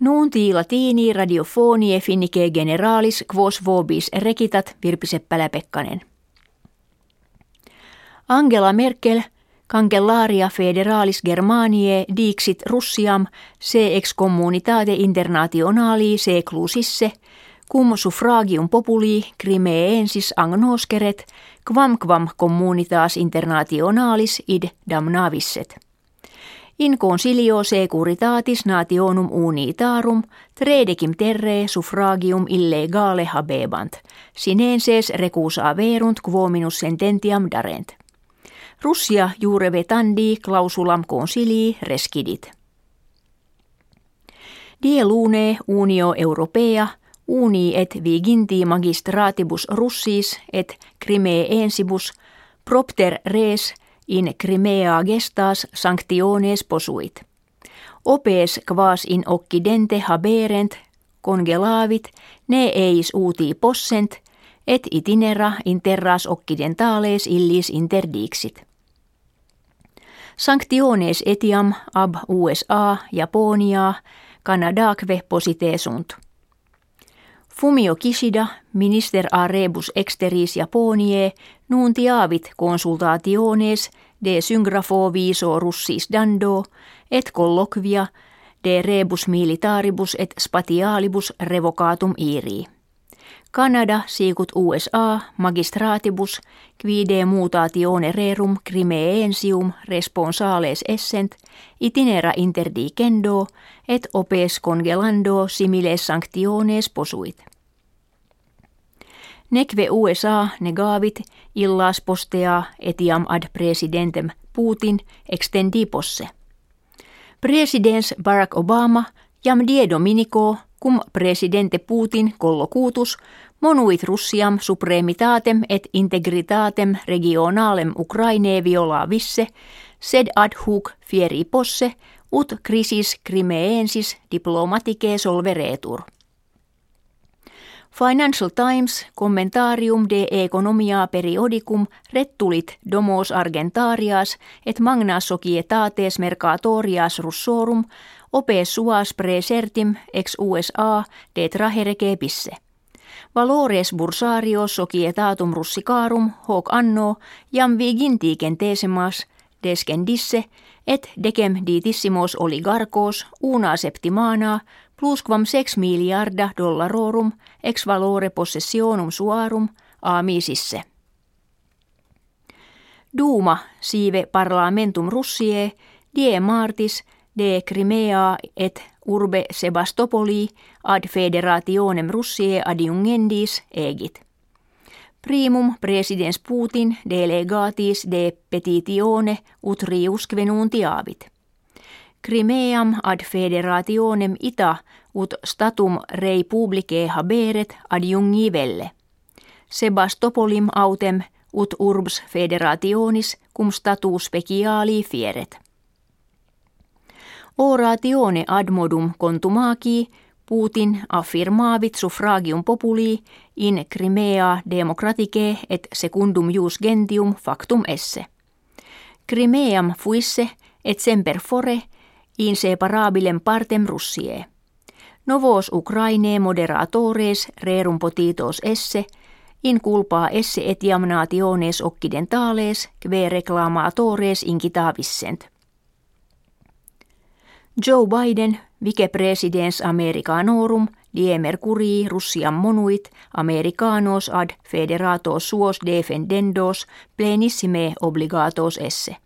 Nuunti latini radiofonie finnike generalis quos vobis rekitat Virpi Seppälä-Pekkanen. Angela Merkel, Cancellaria federalis Germaniae dixit Russiam se ex communitate internationali seclusisse, cum suffragium populi crimeensis agnoskeret, quam quam communitas internationalis id damnavisset. In consilio securitatis nationum unitarum tredecim terre suffragium illegale habebant, sinenses recusa verunt quominus sententiam darent. Russia jure vetandi clausulam consilii rescidit. Die lune unio europea uni et viginti magistratibus russis et ensibus propter res – in Crimea gestas sanctiones posuit. Opes quas in occidente haberent congelavit ne eis uti possent et itinera in terras occidentales illis interdixit. Sanctiones etiam ab USA, Japonia, Canadaque posite sunt. Fumio Kishida, minister a rebus exteris Japonie, nuntiavit consultationes de syngrafo viso russis dando, et colloquia de rebus militaribus et spatialibus revocatum iri. Kanada siikut USA magistratibus quide mutatione rerum crimeensium responsales essent itinera interdicendo et opes congelando similes sanctiones posuit. Nekve USA negavit illas postea etiam ad presidentem Putin extendi posse. Presidents Barack Obama jam die dominico cum presidente Putin collocutus monuit Russiam supremitatem et integritatem regionalem Ukraine visse, sed ad hoc fieri posse ut crisis crimeensis diplomatike solveretur. Financial Times commentarium de economia periodicum rettulit domos argentarias et magna societates mercatorias russorum ope suas presertim ex USA de trahere pisse. Valores bursarios societatum russicarum hoc anno jam vigintiken tesemas descendisse et decem ditissimos oligarkos una septimana plusquam sex miliarda dollarorum ex valore possessionum suarum aamisisse. Duuma sive parlamentum russie die martis de Crimea et urbe Sebastopoli ad federationem russie adiungendis egit. Primum presidens Putin delegatis de petitione ut riusque nuntiavit. Crimeam ad federationem ita ut statum rei publicae haberet adjungi velle. Sebastopolim autem ut urbs federationis cum status speciali fieret. Oratione admodum contumaci Putin affirmavit suffragium populi in Crimea democratice et secundum jus gentium factum esse. Crimeam fuisse et semper fore inseparabilem partem Russie. Novos Ukraine moderatores rerum potitos esse, in culpa esse etiam nationes occidentales, kve reclamatores incitavissent. Joe Biden, vicepresidens Americanorum, die mercurii Russian monuit, Americanos ad federatos suos defendendos, plenissime obligatos esse.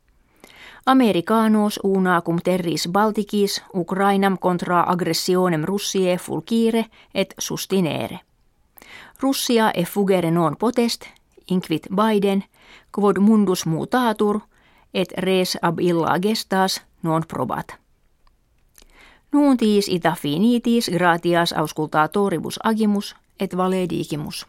Americanos unacum terris Balticis Ukrainam contra aggressionem Russie fulkire et sustinere. Russia e fugere non potest, inquit Biden, quod mundus mutatur, et res ab illa gestas non probat. Nuuntiis ita finitis gratias auscultatoribus agimus et valedigimus.